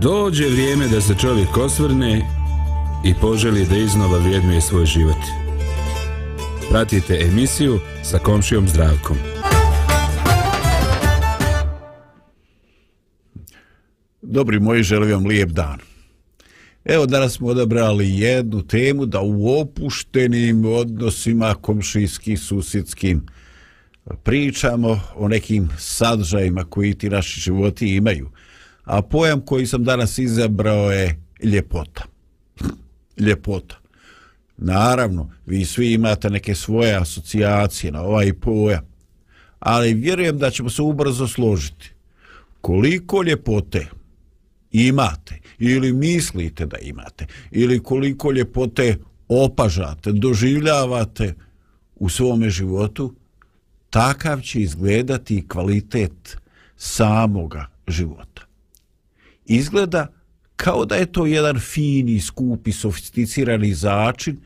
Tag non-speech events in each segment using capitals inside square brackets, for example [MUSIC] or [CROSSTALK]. Dođe vrijeme da se čovjek osvrne i poželi da iznova vrijednuje svoj život. Pratite emisiju sa komšijom zdravkom. Dobri moji, želim vam lijep dan. Evo, danas smo odabrali jednu temu da u opuštenim odnosima komšijskim, susjedskim pričamo o nekim sadržajima koji ti naši životi imaju. Uh, a pojam koji sam danas izabrao je ljepota. ljepota. Naravno, vi svi imate neke svoje asocijacije na ovaj pojam, ali vjerujem da ćemo se ubrzo složiti. Koliko ljepote imate ili mislite da imate ili koliko ljepote opažate, doživljavate u svome životu, takav će izgledati kvalitet samoga života izgleda kao da je to jedan fini, skupi, sofisticirani začin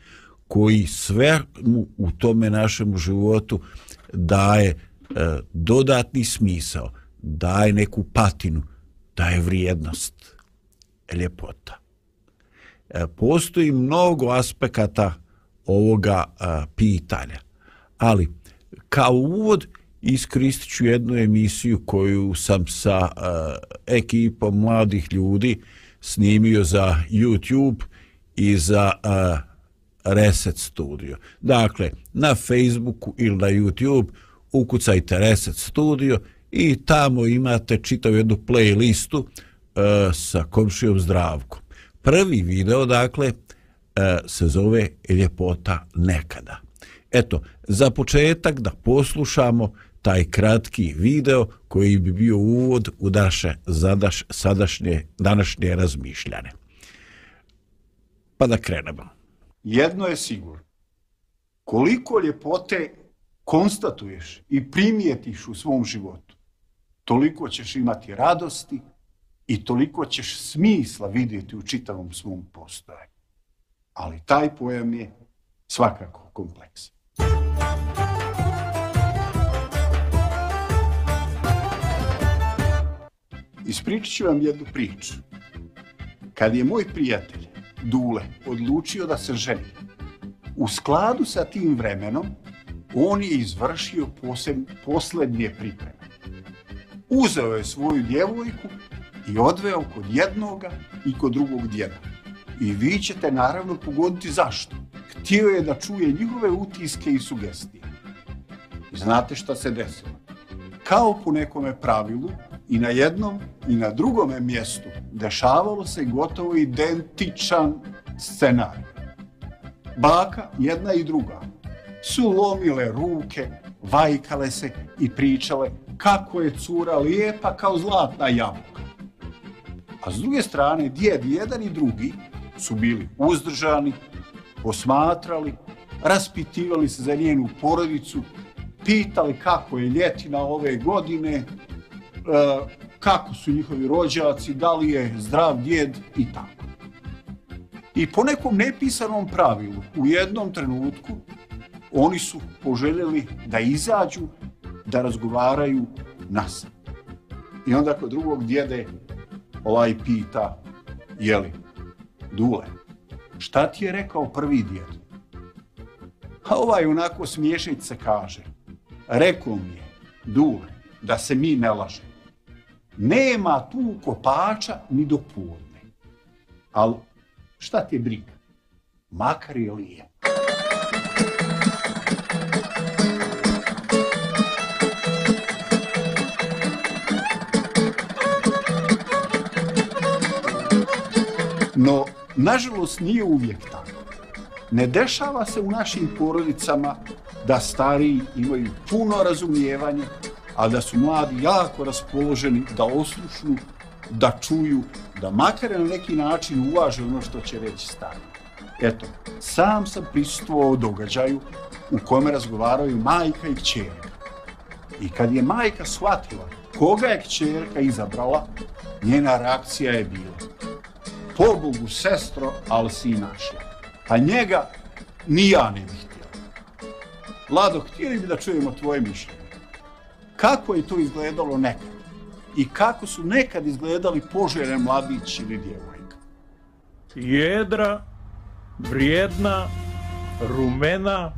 koji sve mu u tome našemu životu daje e, dodatni smisao, daje neku patinu, daje vrijednost, ljepota. E, postoji mnogo aspekata ovoga a, e, pitanja, ali kao uvod iskristit ću jednu emisiju koju sam sa uh, ekipom mladih ljudi snimio za YouTube i za uh, Reset Studio. Dakle, na Facebooku ili na YouTube ukucajte Reset Studio i tamo imate čitav jednu playlistu uh, sa komšijom zdravkom. Prvi video, dakle, uh, se zove Ljepota nekada. Eto, za početak da poslušamo uh, taj kratki video koji bi bio uvod u naše zadaš, sadašnje, današnje razmišljane. Pa da krenemo. Jedno je sigurno. Koliko ljepote konstatuješ i primijetiš u svom životu, toliko ćeš imati radosti i toliko ćeš smisla vidjeti u čitavom svom postoju. Ali taj pojam je svakako kompleksan. Ispričat ću vam jednu priču. Kad je moj prijatelj, Dule, odlučio da se ženi, u skladu sa tim vremenom, on je izvršio posljed, posljednje pripreme. Uzeo je svoju djevojku i odveo kod jednoga i kod drugog djeda. I vi ćete naravno pogoditi zašto. Htio je da čuje njihove utiske i sugestije. Znate šta se desilo? Kao po nekome pravilu, i na jednom i na drugom mjestu dešavalo se gotovo identičan scenar. Baka, jedna i druga, su lomile ruke, vajkale se i pričale kako je cura lijepa kao zlatna jabuka. A s druge strane, djed jedan i drugi su bili uzdržani, posmatrali, raspitivali se za njenu porodicu, pitali kako je ljetina ove godine, E, kako su njihovi rođaci, da li je zdrav djed i tako. I po nekom nepisanom pravilu, u jednom trenutku, oni su poželjeli da izađu, da razgovaraju nas. I onda kod drugog djede ovaj pita, jeli, dule, šta ti je rekao prvi djed? A ovaj onako smiješnice kaže, rekao mi je, dule, da se mi ne lažemo nema tu kopača ni do podne. Ali šta te briga? Makar je lijep. No, nažalost, nije uvijek tako. Ne dešava se u našim porodicama da stariji imaju puno razumijevanja a da su mladi jako raspoloženi da oslušnu, da čuju, da makar na neki način uvaže ono što će reći stari. Eto, sam sam pristuo događaju u kome razgovaraju majka i kćerka. I kad je majka shvatila koga je kćerka izabrala, njena reakcija je bila pobogu sestro, ali si našla. Pa njega ni ja ne bih htjela. Lado, htjeli bi da čujemo tvoje mišljenje kako je to izgledalo nekad i kako su nekad izgledali požere mladić ili djevojka. Jedra, vrijedna, rumena,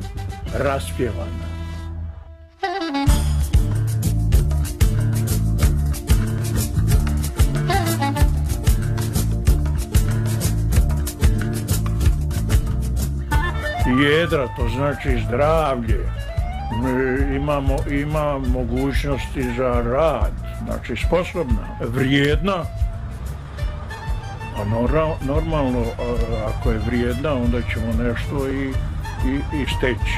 raspjevana. Jedra to znači zdravlje imamo, ima mogućnosti za rad, znači sposobna, vrijedna, a normalno, ako je vrijedna, onda ćemo nešto i, i, i steći.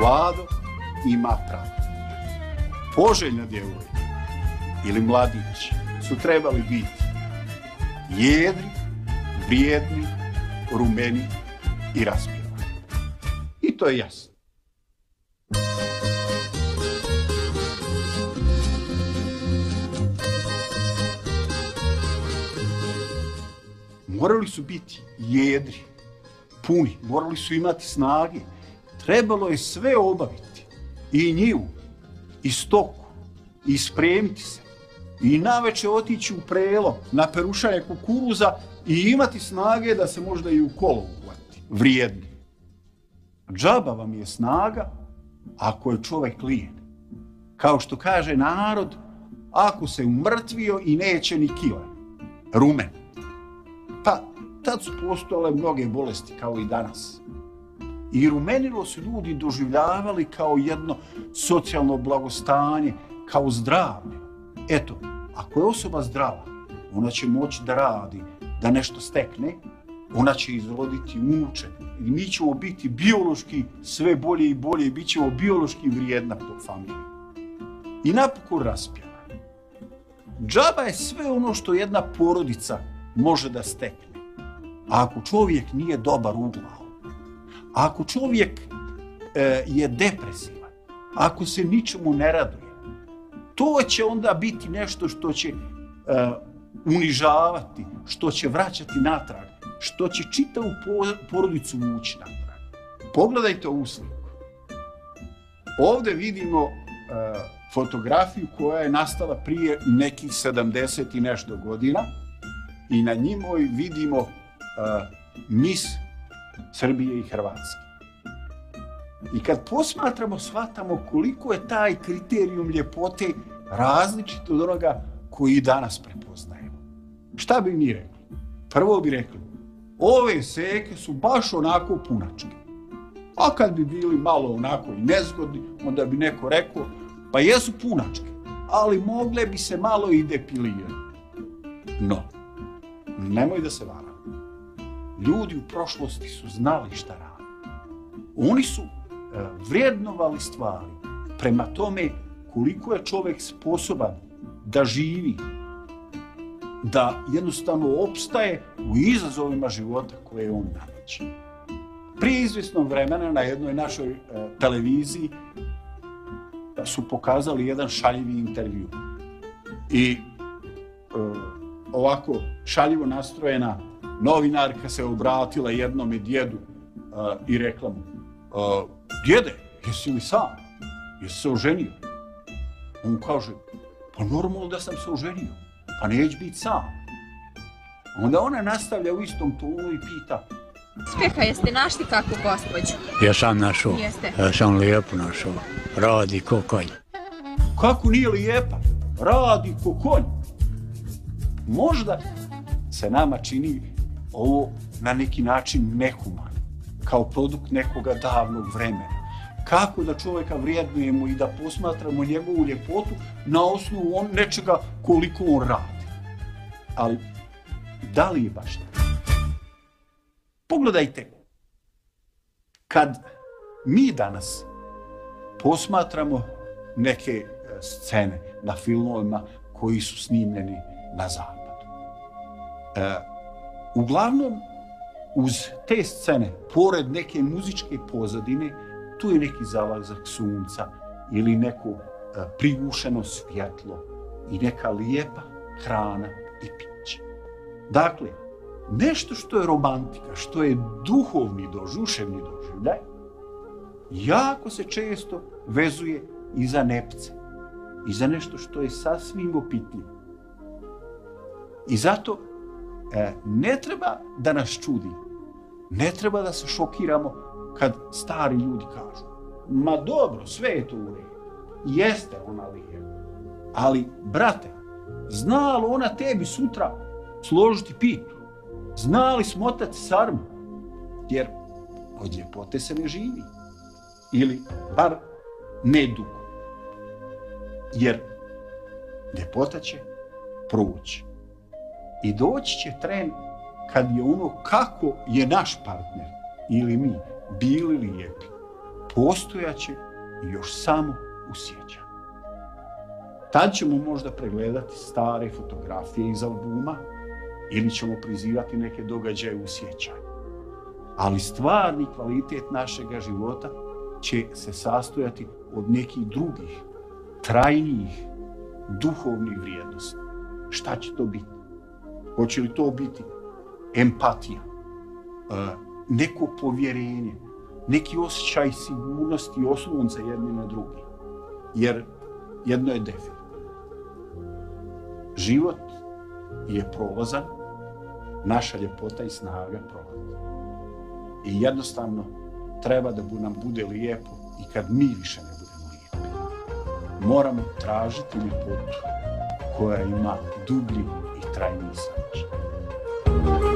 Vlado ima poželjna djevojka ili mladić su trebali biti jedri, vrijedni, rumeni i raspjeli. I to je jasno. Morali su biti jedri, puni, morali su imati snage. Trebalo je sve obaviti. I njivu, i stoku i spremiti se i naveče otići u prelo na perušanje kukuruza i imati snage da se možda i u kolo uvati. Vrijedni. Džaba vam je snaga ako je čovek lijen. Kao što kaže narod, ako se umrtvio i neće ni kile. Rumen. Pa, tad su postojale mnoge bolesti kao i danas. I rumenilo su ljudi doživljavali kao jedno socijalno blagostanje, kao zdravlje. Eto, ako je osoba zdrava, ona će moći da radi, da nešto stekne, ona će izroditi unuče. I mi ćemo biti biološki sve bolje i bolje, bit ćemo biološki vrijedna po familiji. I napokon raspjeva. Džaba je sve ono što jedna porodica može da stekne. A ako čovjek nije dobar u glavu, Ako čovjek e, je depresivan, ako se ničemu ne raduje, to će onda biti nešto što će e, unižavati, što će vraćati natrag, što će čitavu porodicu vući natrag. Pogledajte ovu sliku. Ovde vidimo e, fotografiju koja je nastala prije nekih 70 i nešto godina i na njimoj vidimo e, Miss Srbije i Hrvatske. I kad posmatramo, shvatamo koliko je taj kriterijum ljepote različit od onoga koji danas prepoznajemo. Šta bi mi rekli? Prvo bi rekli, ove seke su baš onako punačke. A kad bi bili malo onako i nezgodni, onda bi neko rekao, pa jesu punačke, ali mogle bi se malo i depilirati. No, nemoj da se varamo ljudi u prošlosti su znali šta rade. Oni su e, vrijednovali stvari prema tome koliko je čovjek sposoban da živi, da jednostavno opstaje u izazovima života koje on nameće. Prije izvisnog vremena na jednoj našoj e, televiziji e, su pokazali jedan šaljivi intervju. I ovako šaljivo nastrojena novinarka se obratila jednom i djedu uh, i rekla mu, uh, djede, jesi li sam? Jesi se oženio? On kaže, pa normalno da sam se oženio, pa neće biti sam. Onda ona nastavlja u istom tonu i pita, Speha, jeste našli kakvu gospođu? Ja sam našao. Jeste. Ja sam lijepu našao. Radi ko konj. Kako nije lijepa? Radi ko konj. Možda se nama čini ovo na neki način nehuman, kao produkt nekoga davnog vremena. Kako da čovjeka vrijednujemo i da posmatramo njegovu ljepotu na osnovu on nečega koliko on radi. Ali, da li je baš tako? Pogledajte, kad mi danas posmatramo neke e, scene na filmovima koji su snimljeni na zapadu, e, Uglavnom, uz te scene, pored neke muzičke pozadine, tu je neki zalazak sunca ili neko e, privušeno svjetlo i neka lijepa hrana i piće. Dakle, nešto što je romantika, što je duhovni doživljaj, doživljaj, jako se često vezuje i za nepce, i za nešto što je sasvim opitljivo. I zato E, ne treba da nas čudi, ne treba da se šokiramo kad stari ljudi kažu ma dobro, sve je to u redu, jeste ona lije, ali brate, zna li ona tebi sutra složiti pitu? Zna li smotati sarmu? Jer od ljepote se ne živi. Ili bar ne dugo. Jer ljepota će proći. I doći će tren kad je ono kako je naš partner ili mi bili lijepi, postojaće još samo u sjećanju. Tad ćemo možda pregledati stare fotografije iz albuma ili ćemo prizivati neke događaje u sjećanju. Ali stvarni kvalitet našega života će se sastojati od nekih drugih, trajnijih, duhovnih vrijednosti. Šta će to biti? Hoće li to biti empatija, e, neko povjerenje, neki osjećaj sigurnosti i osnovnice jedni na drugi. Jer jedno je definitivno. Život je prolazan, naša ljepota i snaga prolazan. I jednostavno treba da bu nam bude lijepo i kad mi više ne budemo lijepi. Moramo tražiti ljepotu koja ima dublji try and do such.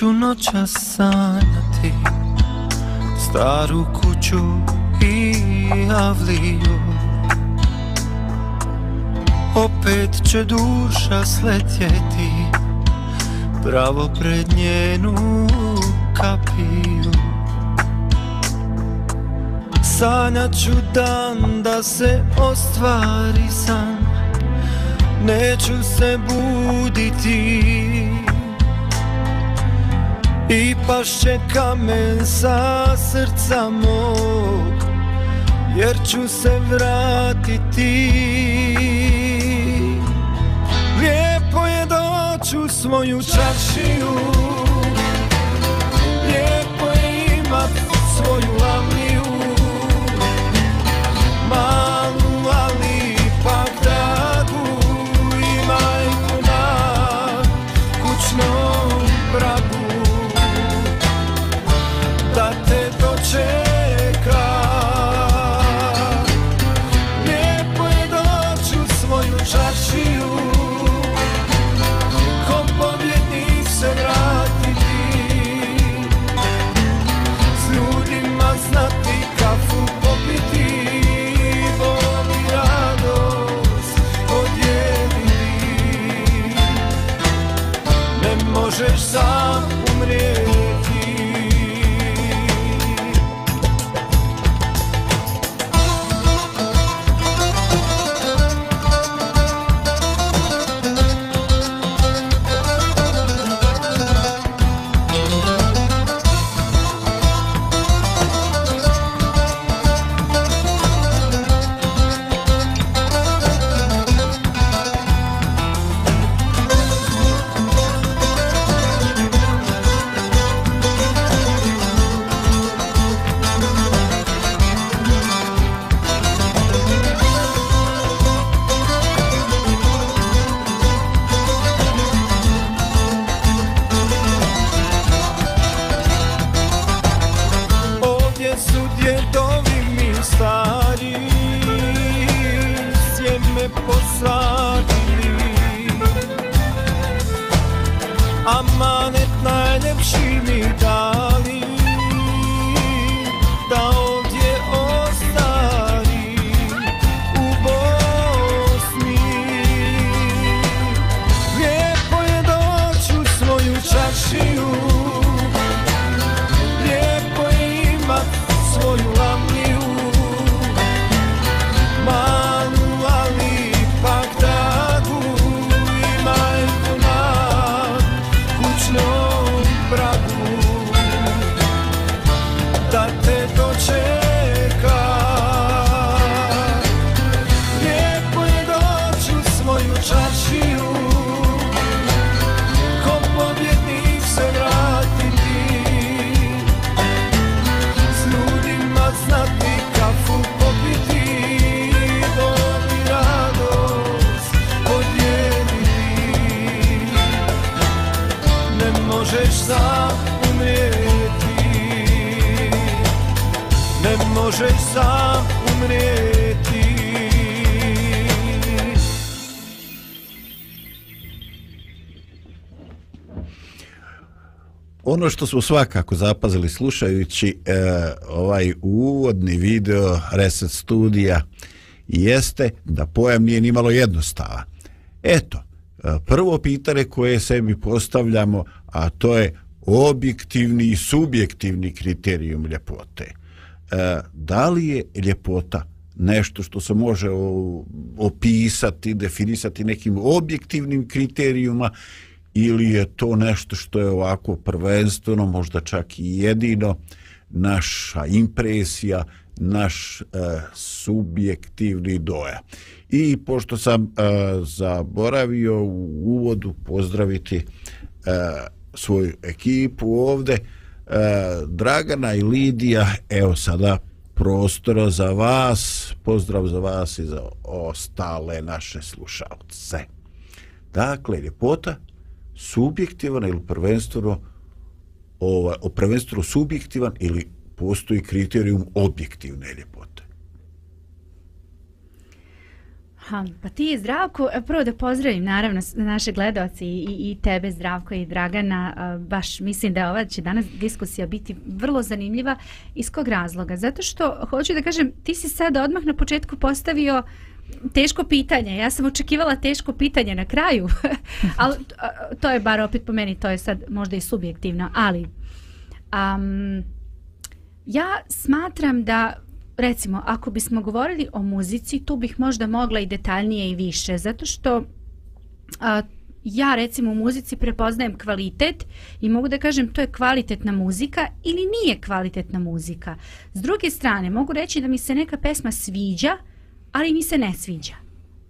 ću noća sanjati Staru kuću i avliju Opet će duša sletjeti Pravo pred njenu kapiju Sanjat ću dan da se ostvari san Neću se buditi Neću se buditi I pašće kamen sa srca mog Jer ću se vratiti Lijepo je doći u svoju čašiju Lijepo je imat svoju lavniju šta umrijeti Ne možeš sam umrijeti Ono što smo svakako zapazili slušajući e, ovaj uvodni video Reset studija jeste da pojam nije nimalo jednostavan. Eto, E, prvo pitanje koje se mi postavljamo, a to je objektivni i subjektivni kriterijum ljepote. E, da li je ljepota nešto što se može opisati, definisati nekim objektivnim kriterijuma ili je to nešto što je ovako prvenstveno, možda čak i jedino, naša impresija, uh, naš e, subjektivni doja. I pošto sam e, zaboravio u uvodu pozdraviti e, svoju ekipu ovde, e, Dragana i Lidija, evo sada prostora za vas, pozdrav za vas i za ostale naše slušalce. Dakle, ljepota subjektivna ili prvenstveno ovaj, prvenstveno subjektivan ili postoji kriterijum objektivne ljepote. Ha, pa ti je zdravko, prvo da pozdravim naravno naše gledalce i, i tebe zdravko i Dragana, baš mislim da ova će danas diskusija biti vrlo zanimljiva, iz kog razloga? Zato što, hoću da kažem, ti si sad odmah na početku postavio teško pitanje, ja sam očekivala teško pitanje na kraju, [LAUGHS] ali to je bar opet po meni, to je sad možda i subjektivno, ali... Um, Ja smatram da recimo ako bismo govorili o muzici tu bih možda mogla i detaljnije i više zato što a, ja recimo u muzici prepoznajem kvalitet i mogu da kažem to je kvalitetna muzika ili nije kvalitetna muzika. S druge strane mogu reći da mi se neka pesma sviđa, ali mi se ne sviđa.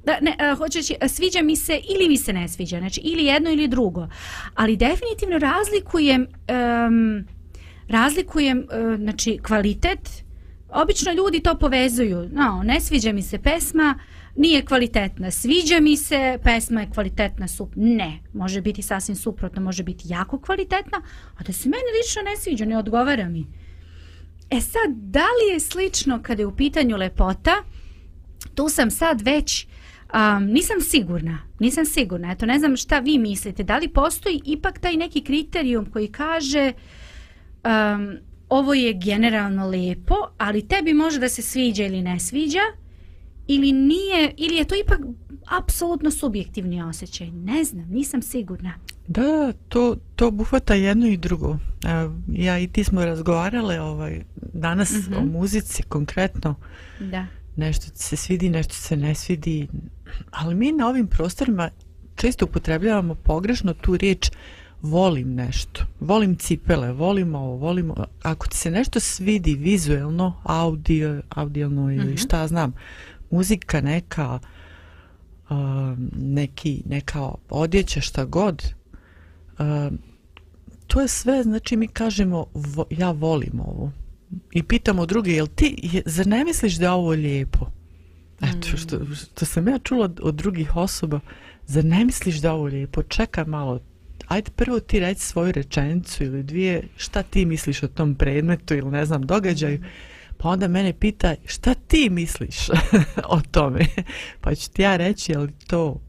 Da ne a, hoćeći a, sviđa mi se ili mi se ne sviđa, znači ili jedno ili drugo. Ali definitivno razlikujem um, razlikujem e, znači kvalitet obično ljudi to povezuju no, ne sviđa mi se pesma nije kvalitetna sviđa mi se pesma je kvalitetna su ne može biti sasvim suprotno može biti jako kvalitetna a da se meni lično ne sviđa ne odgovara mi e sad da li je slično kada je u pitanju lepota tu sam sad već Um, nisam sigurna, nisam sigurna. Eto, ne znam šta vi mislite, da li postoji ipak taj neki kriterijum koji kaže uh, um, ovo je generalno lepo, ali tebi može da se sviđa ili ne sviđa, ili nije, ili je to ipak apsolutno subjektivni osjećaj. Ne znam, nisam sigurna. Da, to, to obuhvata jedno i drugo. Ja i ti smo razgovarale ovaj, danas mm -hmm. o muzici konkretno. Da. Nešto se svidi, nešto se ne svidi. Ali mi na ovim prostorima često upotrebljavamo pogrešno tu riječ uh, volim nešto, volim cipele, volim ovo, volim... Ako ti se nešto svidi vizuelno, audio, audijalno ili mm -hmm. šta znam, muzika neka, uh, neki, neka odjeća šta god, uh, to je sve, znači mi kažemo vo, ja volim ovo. I pitamo druge, jel ti, je, zar ne misliš da je ovo lijepo? Eto, što, mm. što sam ja čula od drugih osoba, zar ne misliš da je ovo lijepo? Čekaj malo, ajde prvo ti reci svoju rečenicu ili dvije, šta ti misliš o tom predmetu ili ne znam, događaju. Pa onda mene pita šta ti misliš [LAUGHS] o tome. Pa ću ti ja reći je li to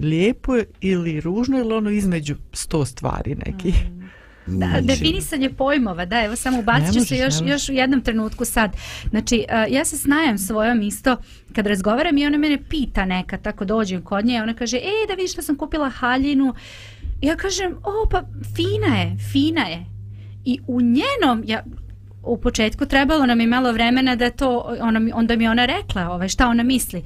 lijepo ili ružno ili ono između sto stvari neki. Mm. Da, definisanje pojmova, da, evo samo ubacit ću se još, još u jednom trenutku sad. Znači, e, ja se snajam svojom isto kad razgovaram i ona mene pita neka, tako dođem kod nje i ona kaže, e, da vidiš da sam kupila haljinu, ja kažem, o, pa fina je, fina je. I u njenom, ja, u početku trebalo nam je malo vremena da to, ona, onda mi ona rekla ovaj, šta ona misli.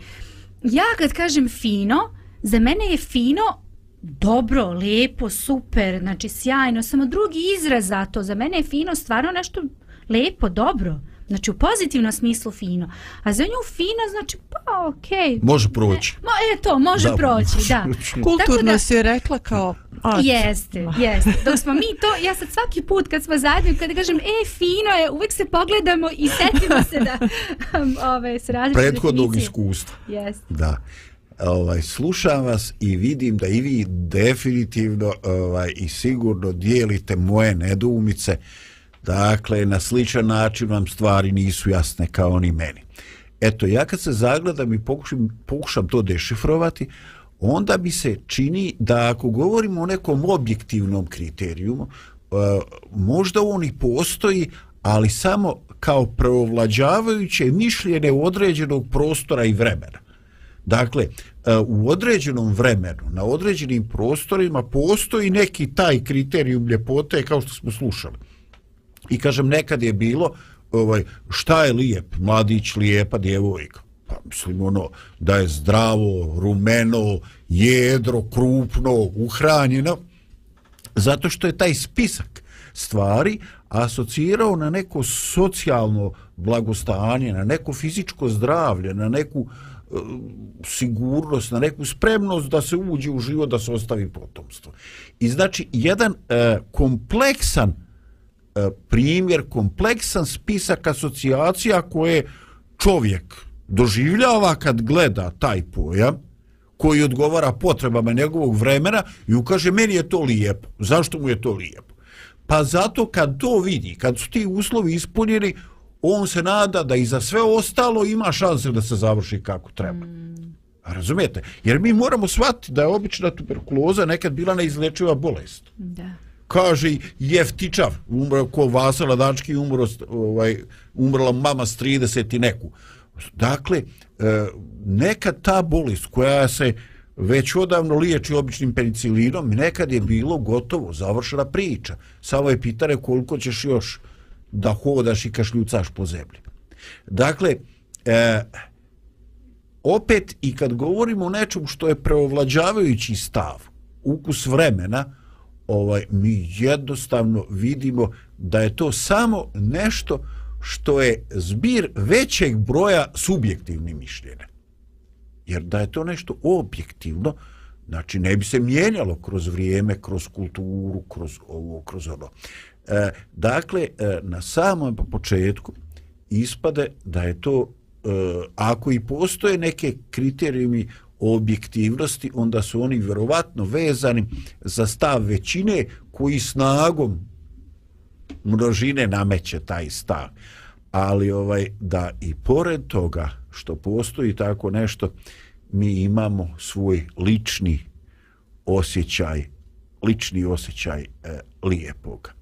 Ja kad kažem fino, za mene je fino dobro, lepo, super, znači sjajno, samo drugi izraz za to. Za mene je fino stvarno nešto lepo, dobro. Znači u pozitivnom smislu fino. A za nju fino znači pa okej. Okay. Može proći. Ma e to, može da, proći, može. da. [LAUGHS] Kulturno se je rekla kao Ači. Jeste, jeste. Dok smo mi to, ja sad svaki put kad smo zajedni, kada kažem, e, fino je, uvijek se pogledamo i setimo se da [LAUGHS] ove, se različite. Prethodnog iskustva. Jeste. Da. Ovaj, slušam vas i vidim da i vi definitivno ovaj, i sigurno dijelite moje nedoumice. Uh, Dakle, na sličan način vam stvari nisu jasne kao ni meni. Eto, ja kad se zagledam i pokušam, pokušam to dešifrovati, onda mi se čini da ako govorimo o nekom objektivnom kriterijumu, e, možda on i postoji, ali samo kao preovlađavajuće mišljene određenog prostora i vremena. Dakle, e, u određenom vremenu, na određenim prostorima, postoji neki taj kriterijum ljepote, kao što smo slušali. I kažem, nekad je bilo, ovaj, šta je lijep, mladić, lijepa djevojka. Pa mislim ono, da je zdravo, rumeno, jedro, krupno, uhranjeno. Zato što je taj spisak stvari asocirao na neko socijalno blagostanje, na neko fizičko zdravlje, na neku e, sigurnost, na neku spremnost da se uđe u život, da se ostavi potomstvo. I znači, jedan e, kompleksan e, E, primjer kompleksan spisak asocijacija koje čovjek doživljava kad gleda taj pojam koji odgovara potrebama njegovog vremena i ukaže meni je to lijepo. Zašto mu je to lijepo? Pa zato kad to vidi, kad su ti uslovi ispunjeni, on se nada da i za sve ostalo ima šanse da se završi kako treba. A mm. razumijete? Jer mi moramo shvatiti da je obična tuberkuloza nekad bila neizlečiva bolest. Da kaže jeftičav, umro ko Vasala Dački, umro, ovaj, umrla mama s 30 i neku. Dakle, e, neka ta bolest koja se već odavno liječi običnim penicilinom, nekad je bilo gotovo, završena priča. Samo je pitare koliko ćeš još da hodaš i kašljucaš po zemlji. Dakle, e, opet i kad govorimo o nečem što je preovlađavajući stav, ukus vremena, e, ovaj mi jednostavno vidimo da je to samo nešto što je zbir većeg broja subjektivnih mišljenja. Jer da je to nešto objektivno, znači ne bi se mijenjalo kroz vrijeme, kroz kulturu, kroz ovo, kroz ono. E, dakle, e, na samom početku ispade da je to, e, ako i postoje neke kriterijumi objektivnosti, onda su oni vjerovatno vezani za stav većine koji snagom množine nameće taj stav. Ali ovaj da i pored toga što postoji tako nešto, mi imamo svoj lični osjećaj, lični osjećaj e, lijepog.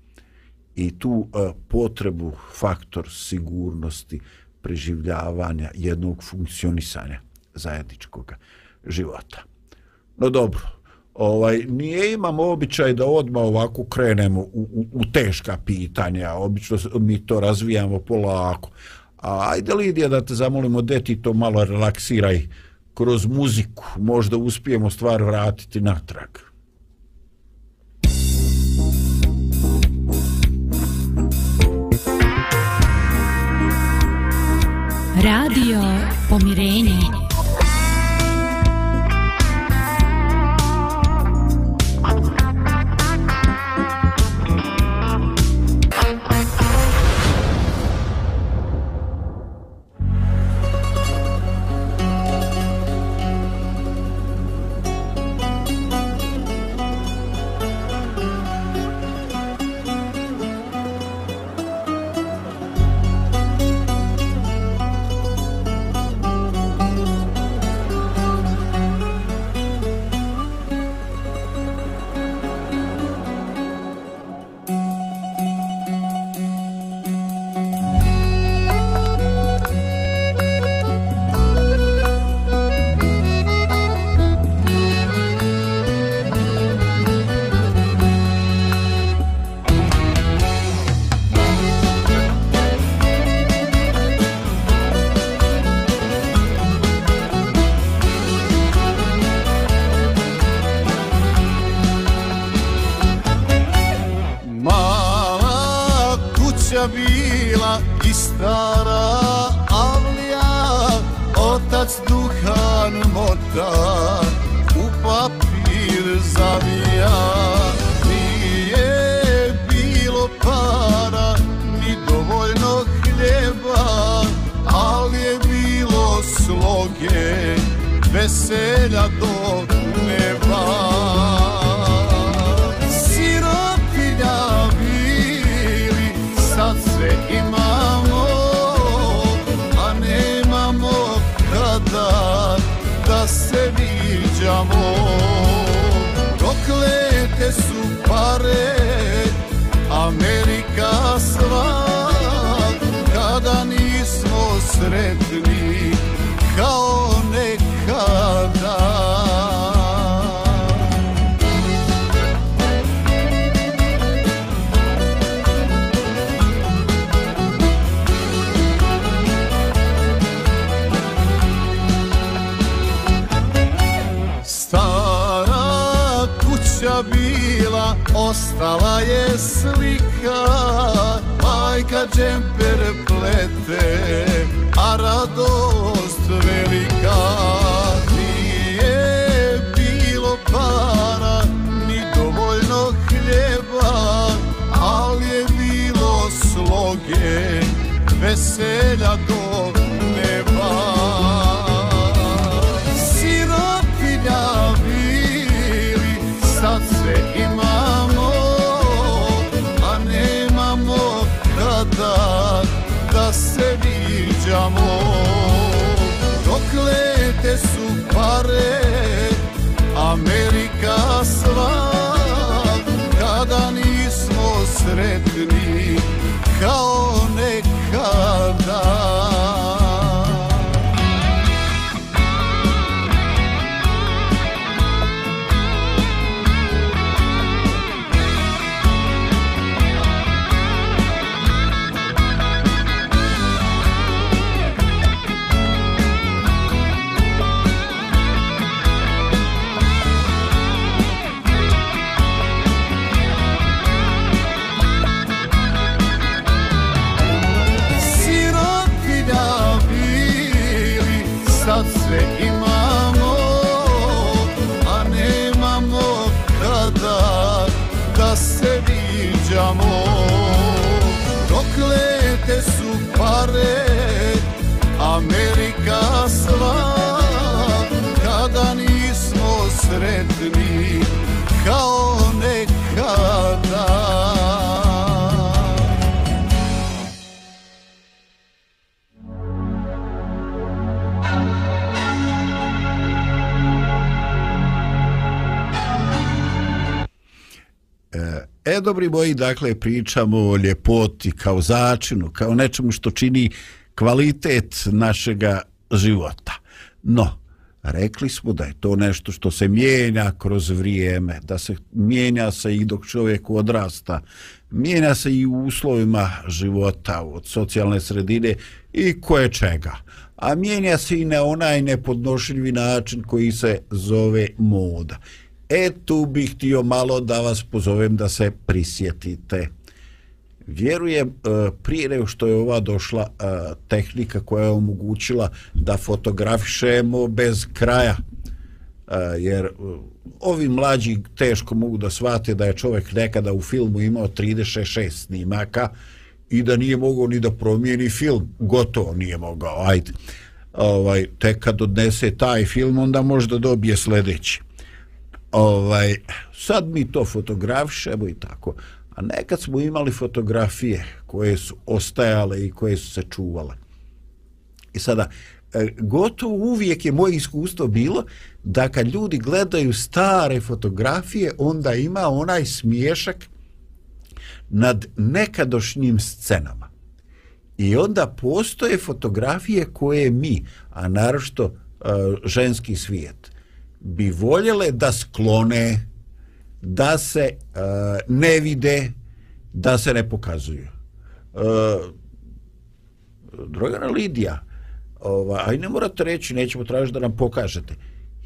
I tu e, potrebu, faktor sigurnosti, preživljavanja, jednog funkcionisanja zajedničkoga. E, života. No dobro, ovaj, nije imam običaj da odmah ovako krenemo u, u, u teška pitanja, obično mi to razvijamo polako. A ajde Lidija da te zamolimo, de ti to malo relaksiraj kroz muziku, možda uspijemo stvar vratiti natrag. Radio Pomirenje. pedagogo dobri moji, dakle, pričamo o ljepoti kao začinu, kao nečemu što čini kvalitet našega života. No, rekli smo da je to nešto što se mijenja kroz vrijeme, da se mijenja se i dok čovjek odrasta, mijenja se i u uslovima života od socijalne sredine i koje čega. A mijenja se i na onaj nepodnošljivi način koji se zove moda. E tu bih htio malo da vas pozovem da se prisjetite. Vjerujem, e, prije nego što je ova došla e, tehnika koja je omogućila da fotografišemo bez kraja, e, jer ovi mlađi teško mogu da shvate da je čovjek nekada u filmu imao 36 snimaka i da nije mogao ni da promijeni film. Gotovo nije mogao, ajde. Ovaj, tek kad odnese taj film, onda možda dobije sljedeći ovaj, sad mi to fotografišemo i tako. A nekad smo imali fotografije koje su ostajale i koje su se čuvale. I sada, e, gotovo uvijek je moje iskustvo bilo da kad ljudi gledaju stare fotografije, onda ima onaj smiješak nad nekadošnjim scenama. I onda postoje fotografije koje mi, a naročito e, ženski svijet, bi voljele da sklone da se e, ne vide da se ne pokazuju e, drogana Lidija ova, aj ne morate reći nećemo tražiti da nam pokažete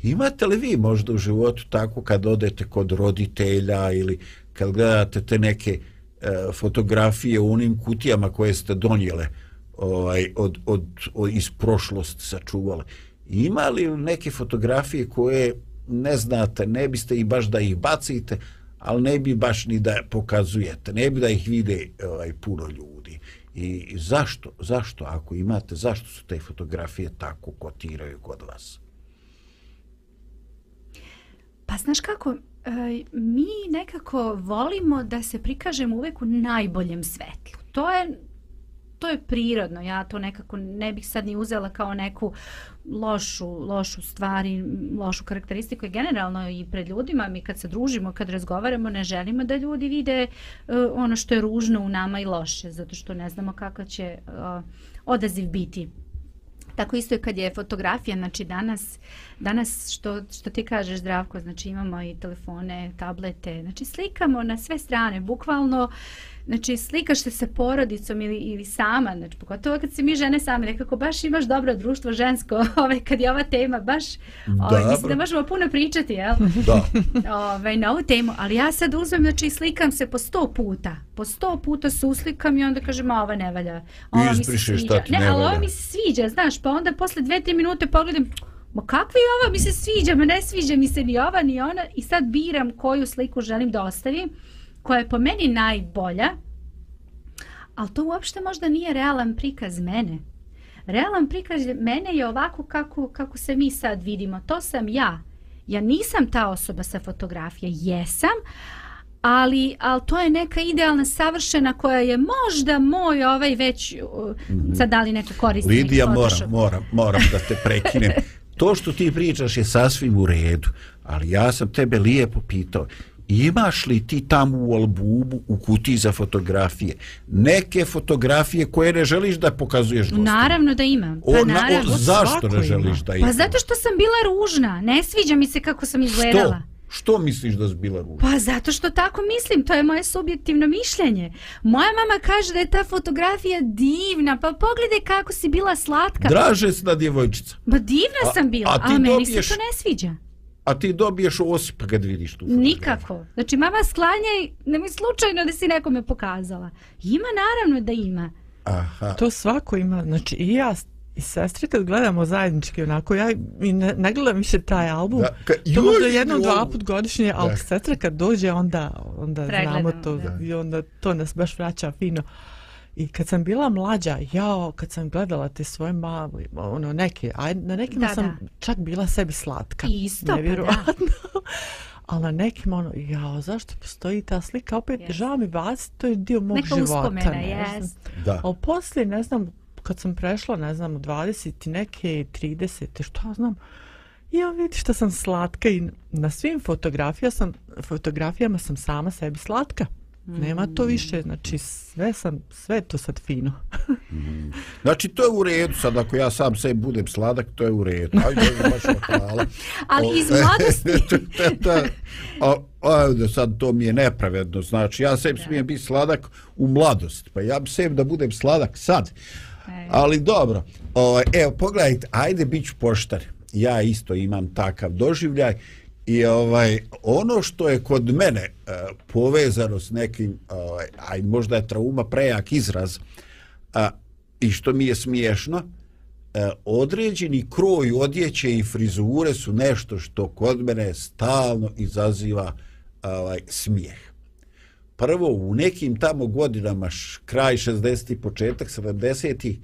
imate li vi možda u životu tako kad odete kod roditelja ili kad gledate te neke e, fotografije u onim kutijama koje ste donijele ovaj, od, od, od, iz prošlosti sačuvale ima li neke fotografije koje ne znate, ne biste i baš da ih bacite, ali ne bi baš ni da pokazujete, ne bi da ih vide ovaj, puno ljudi. I zašto, zašto ako imate, zašto su te fotografije tako kotiraju kod vas? Pa znaš kako, e, mi nekako volimo da se prikažemo uvijek u najboljem svetlu. To je, to je prirodno. Ja to nekako ne bih sad ni uzela kao neku lošu, lošu stvari, lošu karakteristiku. Generalno i pred ljudima, mi kad se družimo, kad razgovaramo, ne želimo da ljudi vide uh, ono što je ružno u nama i loše, zato što ne znamo kako će uh, odaziv biti. Tako isto je kad je fotografija, znači danas, danas što, što ti kažeš Zdravko, znači imamo i telefone, tablete, znači slikamo na sve strane, bukvalno uh, znači slikaš se sa porodicom ili, ili sama, znači pogotovo kad se mi žene same, nekako baš imaš dobro društvo žensko, [LAUGHS] ovaj, kad je ova tema, baš ovaj, Dobre. mislim da možemo puno pričati, jel? [LAUGHS] Da. ovaj, na ovu temu, ali ja sad uzmem, znači slikam se po sto puta, po sto puta suslikam i onda kažem, a ova ne valja. Ova mi se sviđa. Šta ti ne, ne ali ova mi se sviđa, znaš, pa onda posle dve, tri minute pogledam, Ma kakva je ova? Mi se sviđa, ma ne sviđa mi se ni ova ni ona. I sad biram koju sliku želim da ostavim koja je po meni najbolja, ali to uopšte možda nije realan prikaz mene. Realan prikaz mene je ovako kako, kako se mi sad vidimo. To sam ja. Ja nisam ta osoba sa fotografije. Jesam, ali, ali to je neka idealna savršena koja je možda moj ovaj već uh, sad dali neko koristiti. Lidija, moram, moram, moram da te prekinem. [LAUGHS] to što ti pričaš je sasvim u redu, ali ja sam tebe lijepo pitao imaš li ti tamo u albumu u kuti za fotografije neke fotografije koje ne želiš da pokazuješ dostupno? Naravno da imam. Pa o, na, o, zašto ne želiš ima. da pa imam? Pa zato što sam bila ružna. Ne sviđa mi se kako sam izgledala. Što? Što misliš da si bila ružna? Pa zato što tako mislim, to je moje subjektivno mišljenje. Moja mama kaže da je ta fotografija divna, pa pogledaj kako si bila slatka. Draže se na djevojčica. Ba pa divna a, sam bila, a, a meni dobiješ, se to ne sviđa a ti dobiješ osip pa kad vidiš tu fotografiju. Nikako. Znači, mama sklanjaj, ne mi slučajno da si nekome pokazala. Ima naravno da ima. Aha. To svako ima. Znači, i ja i sestri kad gledamo zajednički onako, ja i ne, ne gledam više taj album. Da, ka, to možda jednom, dva put godišnje, ali da. sestra kad dođe, onda, onda Pregledam, znamo to. Da. I onda to nas baš vraća fino. I kad sam bila mlađa, jao, kad sam gledala te svoje mali, ono, neke, a na nekima da, sam da. čak bila sebi slatka. Isto, pa nevjerojatno. Pa [LAUGHS] Ali na nekim ono, jao, zašto postoji ta slika? Opet, yes. žao mi vas, to je dio mog Neka života. Neka uspomena, ne jes. Da. Ali poslije, ne znam, kad sam prešla, ne znam, 20 neke, 30 što znam, ja vidi što sam slatka i na svim fotografija sam, fotografijama sam sama sebi slatka. -hmm. Nema to mm. više, znači sve sam, sve to sad fino. mm -hmm. Znači to je u redu, sad ako ja sam sebi budem sladak, to je u redu. Ajde, ajde, baš [LAUGHS] hvala. Ali iz [LAUGHS] e, mladosti... [LAUGHS] ajde, sad to mi je nepravedno, znači ja sebi smijem biti sladak u mladosti, pa ja bi sebi da budem sladak sad. Ajde. Ali dobro, o, evo pogledajte, ajde bit ću poštar. Ja isto imam takav doživljaj, I ovaj ono što je kod mene e, povezano s nekim ovaj aj možda je trauma prejak izraz a eh, i što mi je smiješno e, određeni kroj odjeće i frizure su nešto što kod mene stalno izaziva ovaj smijeh. Prvo u nekim tamo godinama š, kraj 60-ih početak 70-ih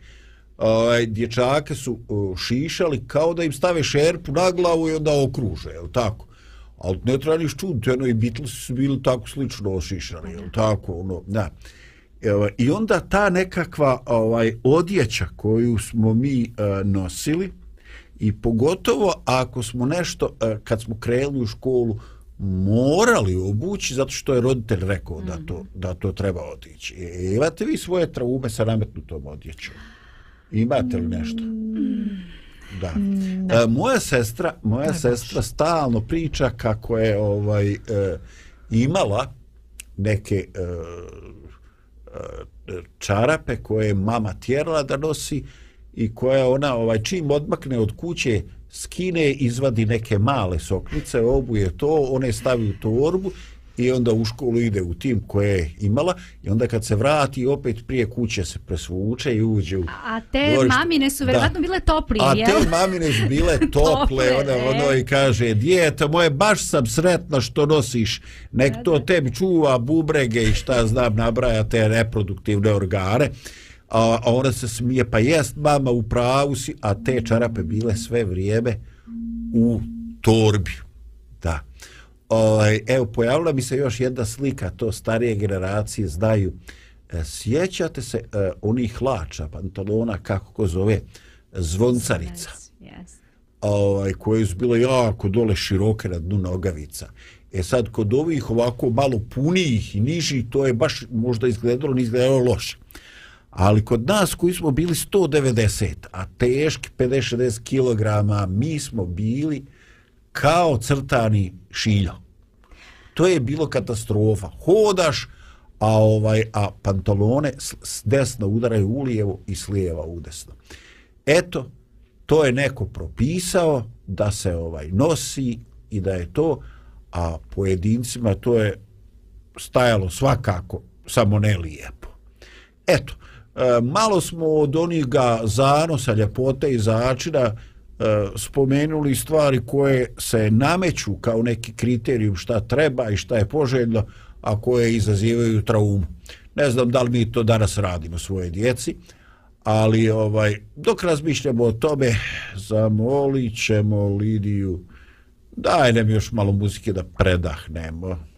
ovaj dječake su o, šišali kao da im stave šerpu na glavu i onda okruže, je tako? ali ne trebaš čuti, ono i Beatles su bili tako slično ošišani, ili tako, ono, da. I onda ta nekakva ovaj odjeća koju smo mi uh, nosili i pogotovo ako smo nešto, uh, kad smo krenuli u školu, morali obući zato što je roditelj rekao mm -hmm. da, to, mhm. da to treba otići. E, imate vi svoje traume sa nametnutom odjećom? Imate li nešto? Mm -hmm. Mm, da. E, moja sestra, moja ne sestra baš. stalno priča kako je ovaj e, imala neke e, e, čarape koje je mama tjerala da nosi i koja ona ovaj čim odmakne od kuće skine izvadi neke male soknice obuje to one stavi u torbu i onda u školu ide u tim koje je imala i onda kad se vrati opet prije kuće se presvuče i uđe u... A te dvorište. mamine su verovatno bile toplije, jel? A te mamine su bile [LAUGHS] tople, tople ona, e. ono i kaže, djeta moje, baš sam sretna što nosiš, nek to tebi čuva bubrege i šta znam, nabraja te reproduktivne organe. A, a ona se smije, pa jest mama u pravu si, a te čarape bile sve vrijeme u torbi. Da ovaj, evo, pojavila mi se još jedna slika, to starije generacije znaju. E, sjećate se e, onih hlača, pantalona, kako ko zove, zvoncarica. Yes. Ovaj, koje su bile jako dole široke na dnu nogavica. E sad, kod ovih ovako malo punijih i niži, to je baš možda izgledalo, ni izgledalo loše. Ali kod nas koji smo bili 190, a teški 50-60 kg, mi smo bili kao crtani šiljo. To je bilo katastrofa. Hodaš, a ovaj a pantalone s desno udaraju u lijevo i s lijeva u desno. Eto, to je neko propisao da se ovaj nosi i da je to, a pojedincima to je stajalo svakako, samo ne lijepo. Eto, e, malo smo od onih ga zanosa, ljepote i začina, uh, E, spomenuli stvari koje se nameću kao neki kriterijum šta treba i šta je poželjno, a koje izazivaju traumu. Ne znam da li mi to danas radimo svoje djeci, ali ovaj dok razmišljamo o tome, zamolit ćemo Lidiju, daj nam još malo muzike da predahnemo. Muzika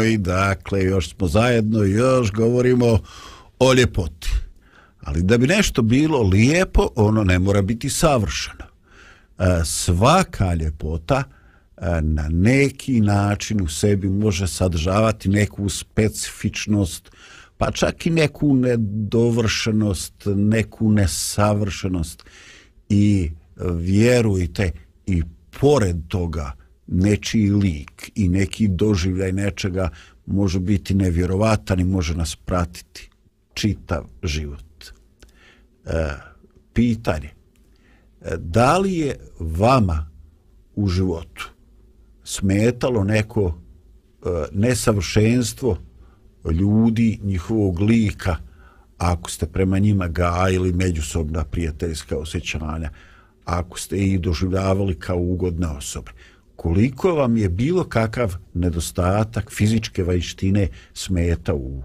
moji, dakle, još smo zajedno, još govorimo o ljepoti. Ali da bi nešto bilo lijepo, ono ne mora biti savršeno. E, svaka ljepota e, na neki način u sebi može sadržavati neku specifičnost, pa čak i neku nedovršenost, neku nesavršenost. I vjerujte, i pored toga, nečiji lik i neki doživljaj nečega može biti nevjerovatan i može nas pratiti čitav život. E, pitanje, e, da li je vama u životu smetalo neko e, nesavršenstvo ljudi, njihovog lika, ako ste prema njima gajili međusobna prijateljska osjećanja, ako ste ih doživljavali kao ugodne osobe. E, koliko vam je bilo kakav nedostatak fizičke vajštine smeta u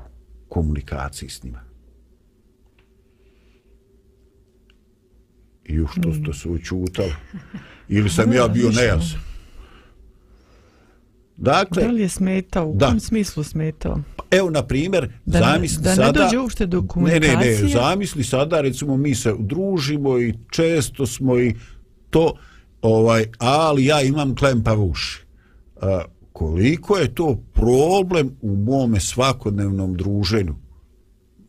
komunikaciji s njima. I što ste se učutali? Ili sam ja bio nejasan? Dakle, da li je smetao? U da. kom smislu smetao? Pa evo, na primjer, da, zamisli da sada... Da ne dođe uopšte do komunikacije? Ne, ne, ne, zamisli sada, recimo, mi se družimo i često smo i to ovaj, ali ja imam klempav uši. A, koliko je to problem u mome svakodnevnom druženju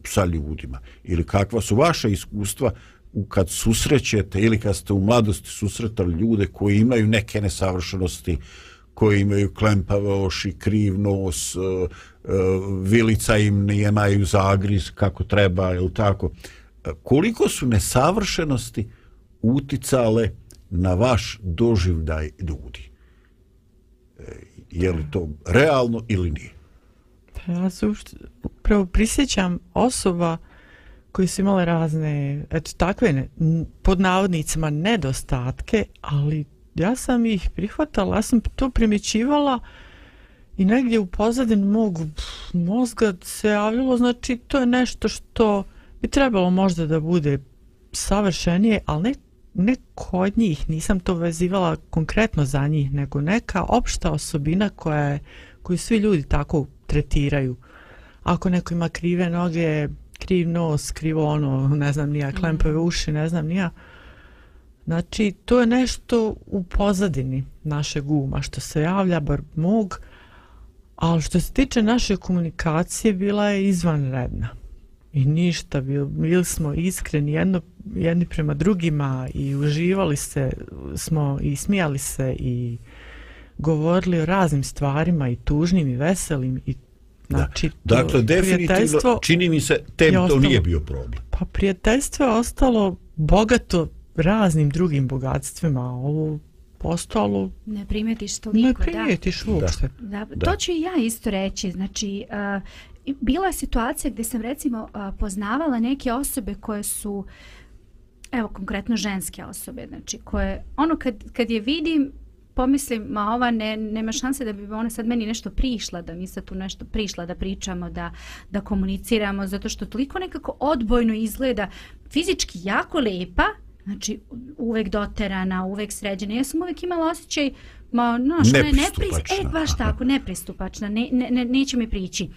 sa ljudima? Ili kakva su vaša iskustva u kad susrećete ili kad ste u mladosti susretali ljude koji imaju neke nesavršenosti, koji imaju klempave oši, kriv nos, e, e, vilica im nijemaju zagriz kako treba ili tako. A, e, koliko su nesavršenosti uticale uh, na vaš doživljaj ljudi. E, je li to realno ili nije? Pa ja se upravo prisjećam osoba koji su imale razne, eto takve, ne, pod navodnicima, nedostatke, ali ja sam ih prihvatala, ja sam to primjećivala i negdje u pozadin mog mozga se javljalo, znači to je nešto što bi trebalo možda da bude savršenije, ali ne ne kod njih, nisam to vezivala konkretno za njih, nego neka opšta osobina koja je, koju svi ljudi tako tretiraju. Ako neko ima krive noge, kriv nos, krivo ono, ne znam nija, klempove mhm. uši, ne znam nija. Znači, to je nešto u pozadini naše guma što se javlja, bar mog, ali što se tiče naše komunikacije, bila je izvanredna. redna. I ništa, bili smo iskreni jedno, jedni prema drugima i uživali se, smo i smijali se i govorili o raznim stvarima i tužnim i veselim i Znači, da. Dakle, definitivno, čini mi se, tem to ostalo, nije bio problem. Pa prijateljstvo je ostalo bogato raznim drugim bogatstvima, a ovo postalo... Ne primetiš to niko, da. Ne primetiš uopšte. Da. Da. To ću i ja isto reći, znači, uh, bila je situacija gdje sam recimo poznavala neke osobe koje su evo konkretno ženske osobe znači koje ono kad, kad je vidim pomislim ma ova ne, nema šanse da bi ona sad meni nešto prišla da mi sad tu nešto prišla da pričamo da, da komuniciramo zato što toliko nekako odbojno izgleda fizički jako lepa Znači, uvek doterana, uvek sređena. Ja sam uvek imala osjećaj, ma, no, što ne, nepristupačna. E, baš tako, nepristupačna, ne, ne, ne, neće mi prići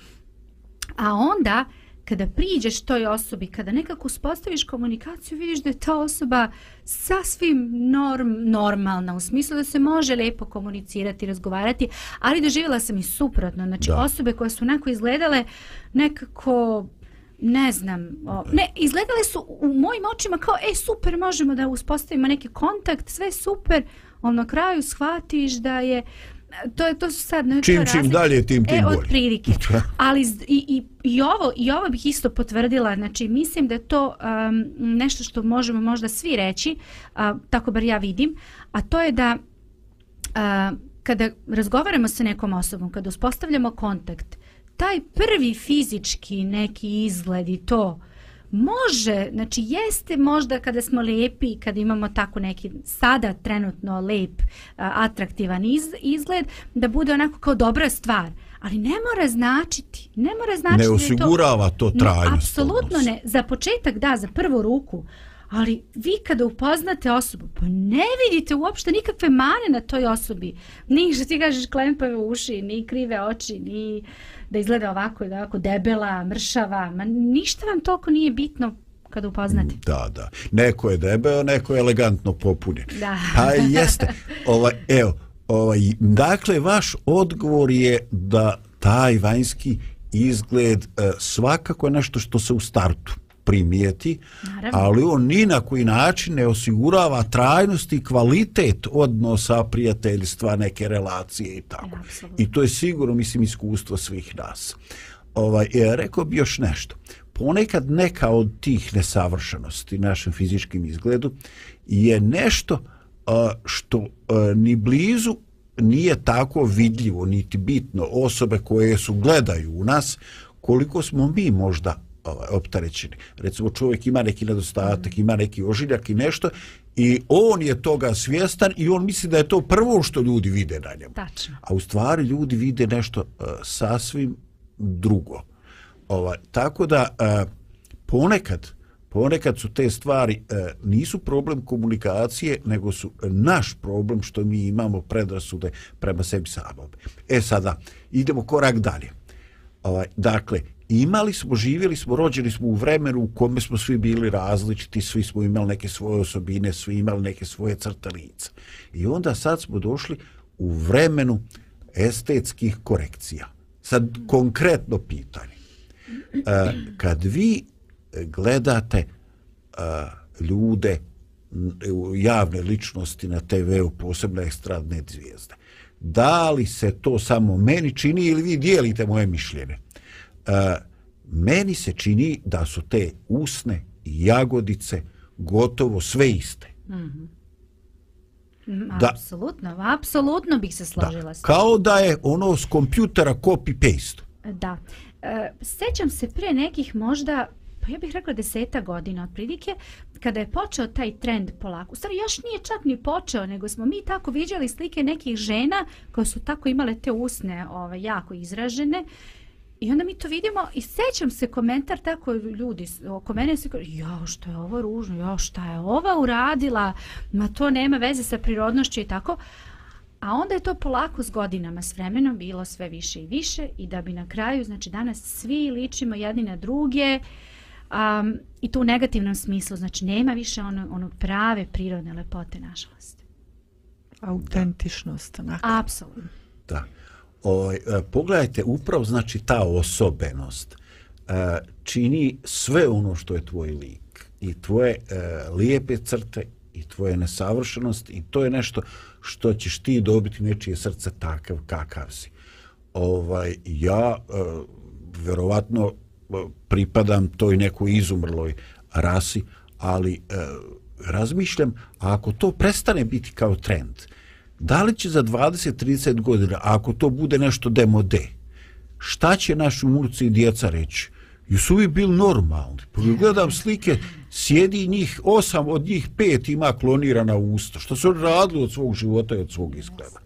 a onda kada priđeš toj osobi, kada nekako uspostaviš komunikaciju, vidiš da je ta osoba sasvim norm, normalna, u smislu da se može lepo komunicirati, razgovarati, ali doživjela sam i suprotno. Znači, da. osobe koje su onako izgledale nekako, ne znam, o, ne, izgledale su u mojim očima kao, e, super, možemo da uspostavimo neki kontakt, sve super, ali na kraju shvatiš da je... Uh, to je to su sad ne, čim čim dalje tim tim e, bolje. Prilike. [LAUGHS] Ali i, i, i ovo i ovo bih isto potvrdila, znači mislim da je to um, nešto što možemo možda svi reći, uh, tako bar ja vidim, a to je da uh, kada razgovaramo sa nekom osobom, kada uspostavljamo kontakt, taj prvi fizički neki izgled i to uh, Može, znači jeste možda kada smo lepi, kad imamo tako neki sada trenutno lep, atraktivan izgled, da bude onako kao dobra stvar. Ali ne mora značiti, ne mora značiti ne da je to... Ne osigurava to trajnost. Apsolutno ne. Za početak, da, za prvu ruku, ali vi kada upoznate osobu, pa ne vidite uopšte nikakve mane na toj osobi. Ni što ti kažeš klempave uši, ni krive oči, ni da izgleda ovako, da ovako debela, mršava, ma ništa vam toliko nije bitno kada upoznate. Da, da. Neko je debeo, neko je elegantno popunjen. Da. Pa jeste. Ovaj, evo, ovaj, dakle, vaš odgovor je da taj vanjski izgled e, svakako je nešto što se u startu primijeti, Naravno. ali on ni na koji način ne osigurava trajnost i kvalitet odnosa, prijateljstva, neke relacije i tako. Ja, I to je sigurno, mislim, iskustvo svih nas. Ovaj, ja e, rekao bi još nešto. Ponekad neka od tih nesavršenosti našem fizičkim izgledu je nešto što ni blizu nije tako vidljivo niti bitno osobe koje su gledaju u nas koliko smo mi možda ovaj, optarećeni. Recimo čovjek ima neki nedostatak, ima neki ožiljak i nešto i on je toga svjestan i on misli da je to prvo što ljudi vide na njemu. Tačno. A u stvari ljudi vide nešto uh, sasvim drugo. Ovaj, tako da uh, ponekad Ponekad su te stvari e, nisu problem komunikacije, nego su naš problem što mi imamo predrasude prema sebi samom. E sada, idemo korak dalje. Ovaj, dakle, imali smo, živjeli smo, rođeni smo u vremenu u kome smo svi bili različiti, svi smo imali neke svoje osobine, svi imali neke svoje crta lica. I onda sad smo došli u vremenu estetskih korekcija. Sad konkretno pitanje. E, kad vi gledate e, ljude, e, javne ličnosti na TV-u, posebno ekstradne zvijezde, da li se to samo meni čini ili vi dijelite moje mišljenje? E, meni se čini da su te usne i jagodice gotovo sve iste. Mhm. Mm apsolutno, da, apsolutno bih se složila s Kao da je ono s kompjutera copy paste. Da. E, sećam se pre nekih možda pa ja bih rekla deseta godina otprilike, kada je počeo taj trend polako. U stvari, još nije čak ni počeo, nego smo mi tako vidjeli slike nekih žena koje su tako imale te usne ovaj, jako izražene. Uh, I onda mi to vidimo i sećam se komentar tako ljudi oko mene se kaže ja što je ovo ružno, ja šta je ova uradila, ma to nema veze sa prirodnošću i tako. A onda je to polako s godinama, s vremenom bilo sve više i više i da bi na kraju, znači danas svi ličimo jedni na druge um, i to u negativnom smislu, znači nema više ono, ono prave prirodne lepote, nažalost. Autentičnost, onako. Apsolutno. Da. O, ovaj, e, pogledajte, upravo znači ta osobenost e, čini sve ono što je tvoj lik i tvoje e, lijepe crte i tvoje nesavršenost i to je nešto što ćeš ti dobiti nečije srce takav kakav si. Ovaj, ja e, verovatno e, pripadam toj nekoj izumrloj rasi, ali e, razmišljam, a ako to prestane biti kao trend, e, da li će za 20-30 godina, ako to bude nešto demode, šta će naši murci i djeca reći? I su bi bili normalni. Pogledam pa slike, sjedi njih osam, od njih pet ima klonirana usta. Što su radili od svog života i od svog izgleda?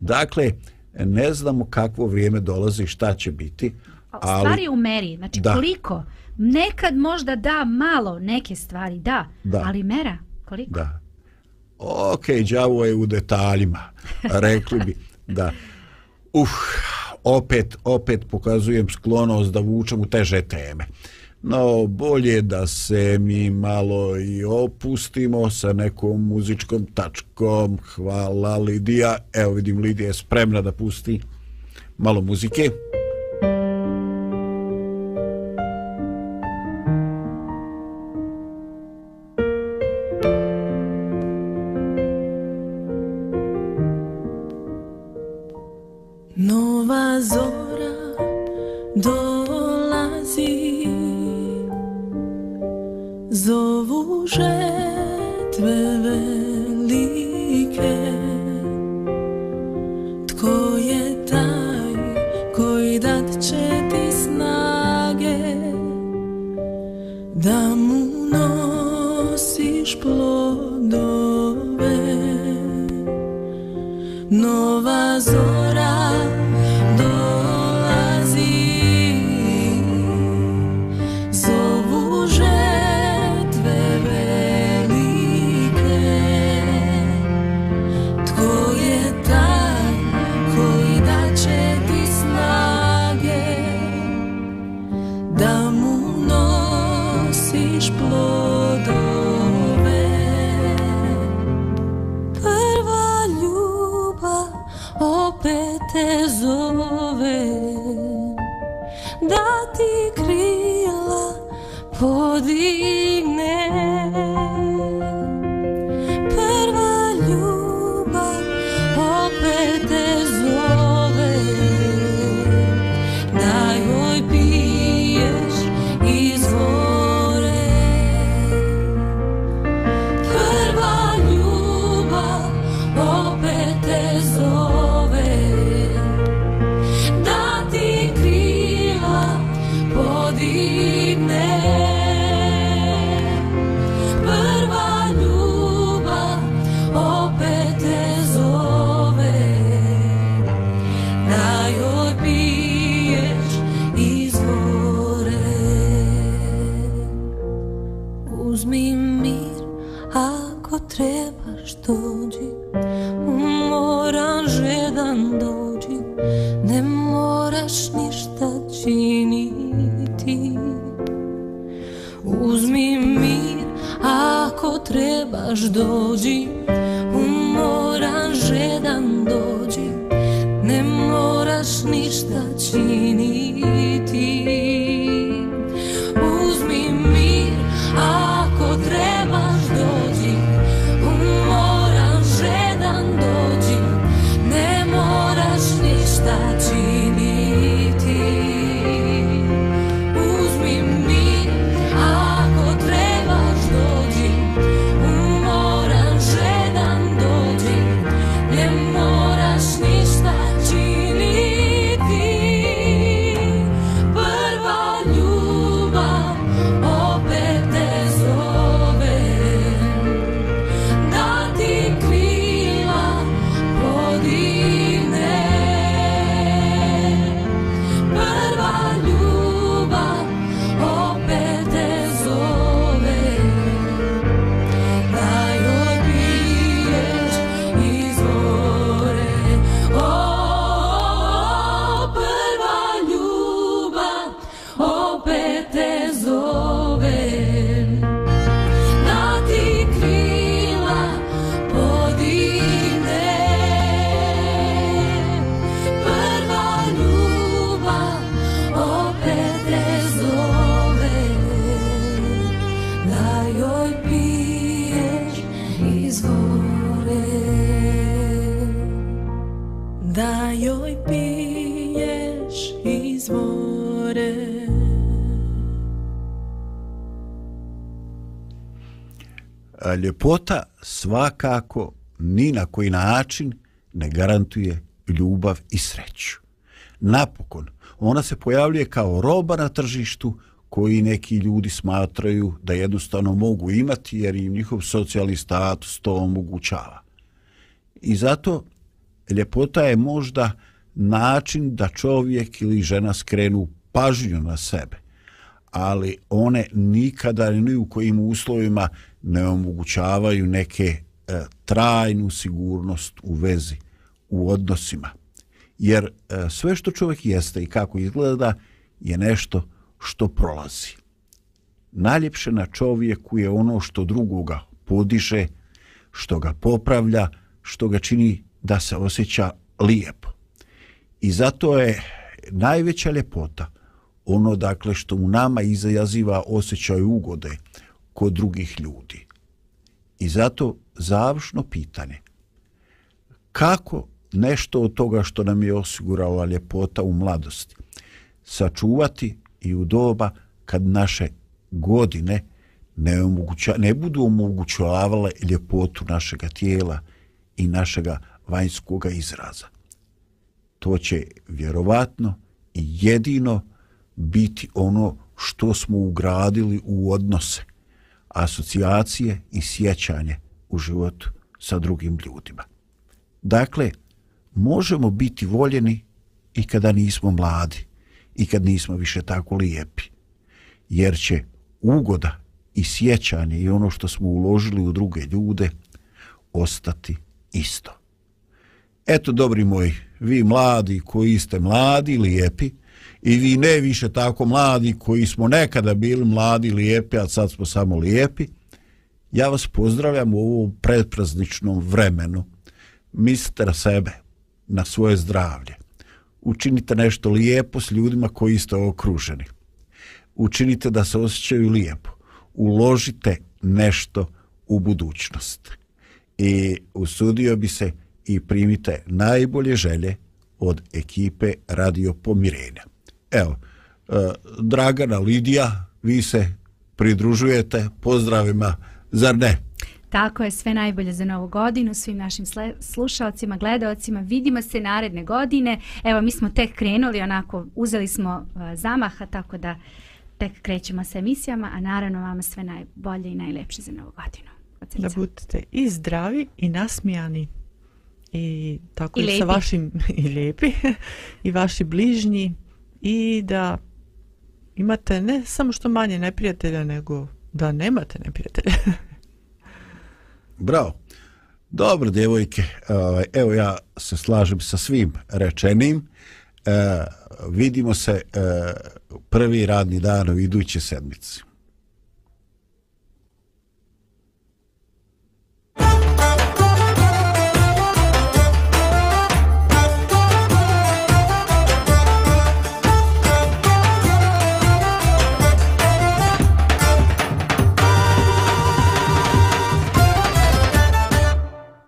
Dakle, ne znamo kakvo vrijeme dolazi i šta će biti. Ali, stvari u meri, znači da. koliko? Nekad možda da malo neke stvari, da, da. ali mera koliko? Da ok, đavo je u detaljima, rekli bi da, uh, opet, opet pokazujem sklonost da vučem u teže teme. No, bolje da se mi malo i opustimo sa nekom muzičkom tačkom. Hvala Lidija. Evo vidim, Lidija je spremna da pusti malo muzike. Hvala. stazi Zovu žetve velike Tko je taj koji dat će ti snage Da mu nosiš plodove Nova zove Ako trebaš dođi, moram žedan dođi, ne moraš ništa činiti. Uzmi mir, ako trebaš dođi, moram žedan dođi, ne moraš ništa činiti. joj piješ iz vore. Ljepota svakako ni na koji način ne garantuje ljubav i sreću. Napokon, ona se pojavljuje kao roba na tržištu koji neki ljudi smatraju da jednostavno mogu imati jer im njihov socijalni status to omogućava. I zato ljepota je možda način da čovjek ili žena skrenu pažnju na sebe, ali one nikada ni u kojim uslovima ne omogućavaju neke e, trajnu sigurnost u vezi, u odnosima. Jer e, sve što čovjek jeste i kako izgleda je nešto što prolazi. Najljepše na čovjeku je ono što drugoga podiše, što ga popravlja, što ga čini da se osjeća lijepo. I zato je najveća ljepota ono dakle što u nama izaziva osjećaj ugode kod drugih ljudi. I zato završno pitanje. Kako nešto od toga što nam je osigurala ljepota u mladosti sačuvati i u doba kad naše godine ne, omoguća, ne budu omogućavale ljepotu našega tijela i našega vanjskoga izraza. To će vjerovatno i jedino biti ono što smo ugradili u odnose, asocijacije i sjećanje u životu sa drugim ljudima. Dakle, možemo biti voljeni i kada nismo mladi i kad nismo više tako lijepi, jer će ugoda i sjećanje i ono što smo uložili u druge ljude ostati isto eto dobri moji, vi mladi koji ste mladi, lijepi, i vi ne više tako mladi koji smo nekada bili mladi, lijepi, a sad smo samo lijepi, ja vas pozdravljam u ovom predprazničnom vremenu. Mislite na sebe, na svoje zdravlje. Učinite nešto lijepo s ljudima koji ste okruženi. Učinite da se osjećaju lijepo. Uložite nešto u budućnost. I usudio bi se učiniti i primite najbolje želje od ekipe Radio Pomirenja. Evo, e, Dragana Lidija, vi se pridružujete pozdravima, zar ne? Tako je, sve najbolje za novu godinu svim našim slušalcima, gledalcima. Vidimo se naredne godine. Evo, mi smo tek krenuli, onako, uzeli smo e, zamaha, tako da tek krećemo sa emisijama, a naravno vama sve najbolje i najlepše za novu godinu. Da budete i zdravi i nasmijani. I tako i, i sa vašim [LAUGHS] i lijepi i vaši bližnji i da imate ne samo što manje neprijatelja nego da nemate neprijatelja. [LAUGHS] Bravo. Dobro, djevojke, ovaj, evo ja se slažem sa svim rečenim. E, vidimo se e, prvi radni dan u iduće sedmici.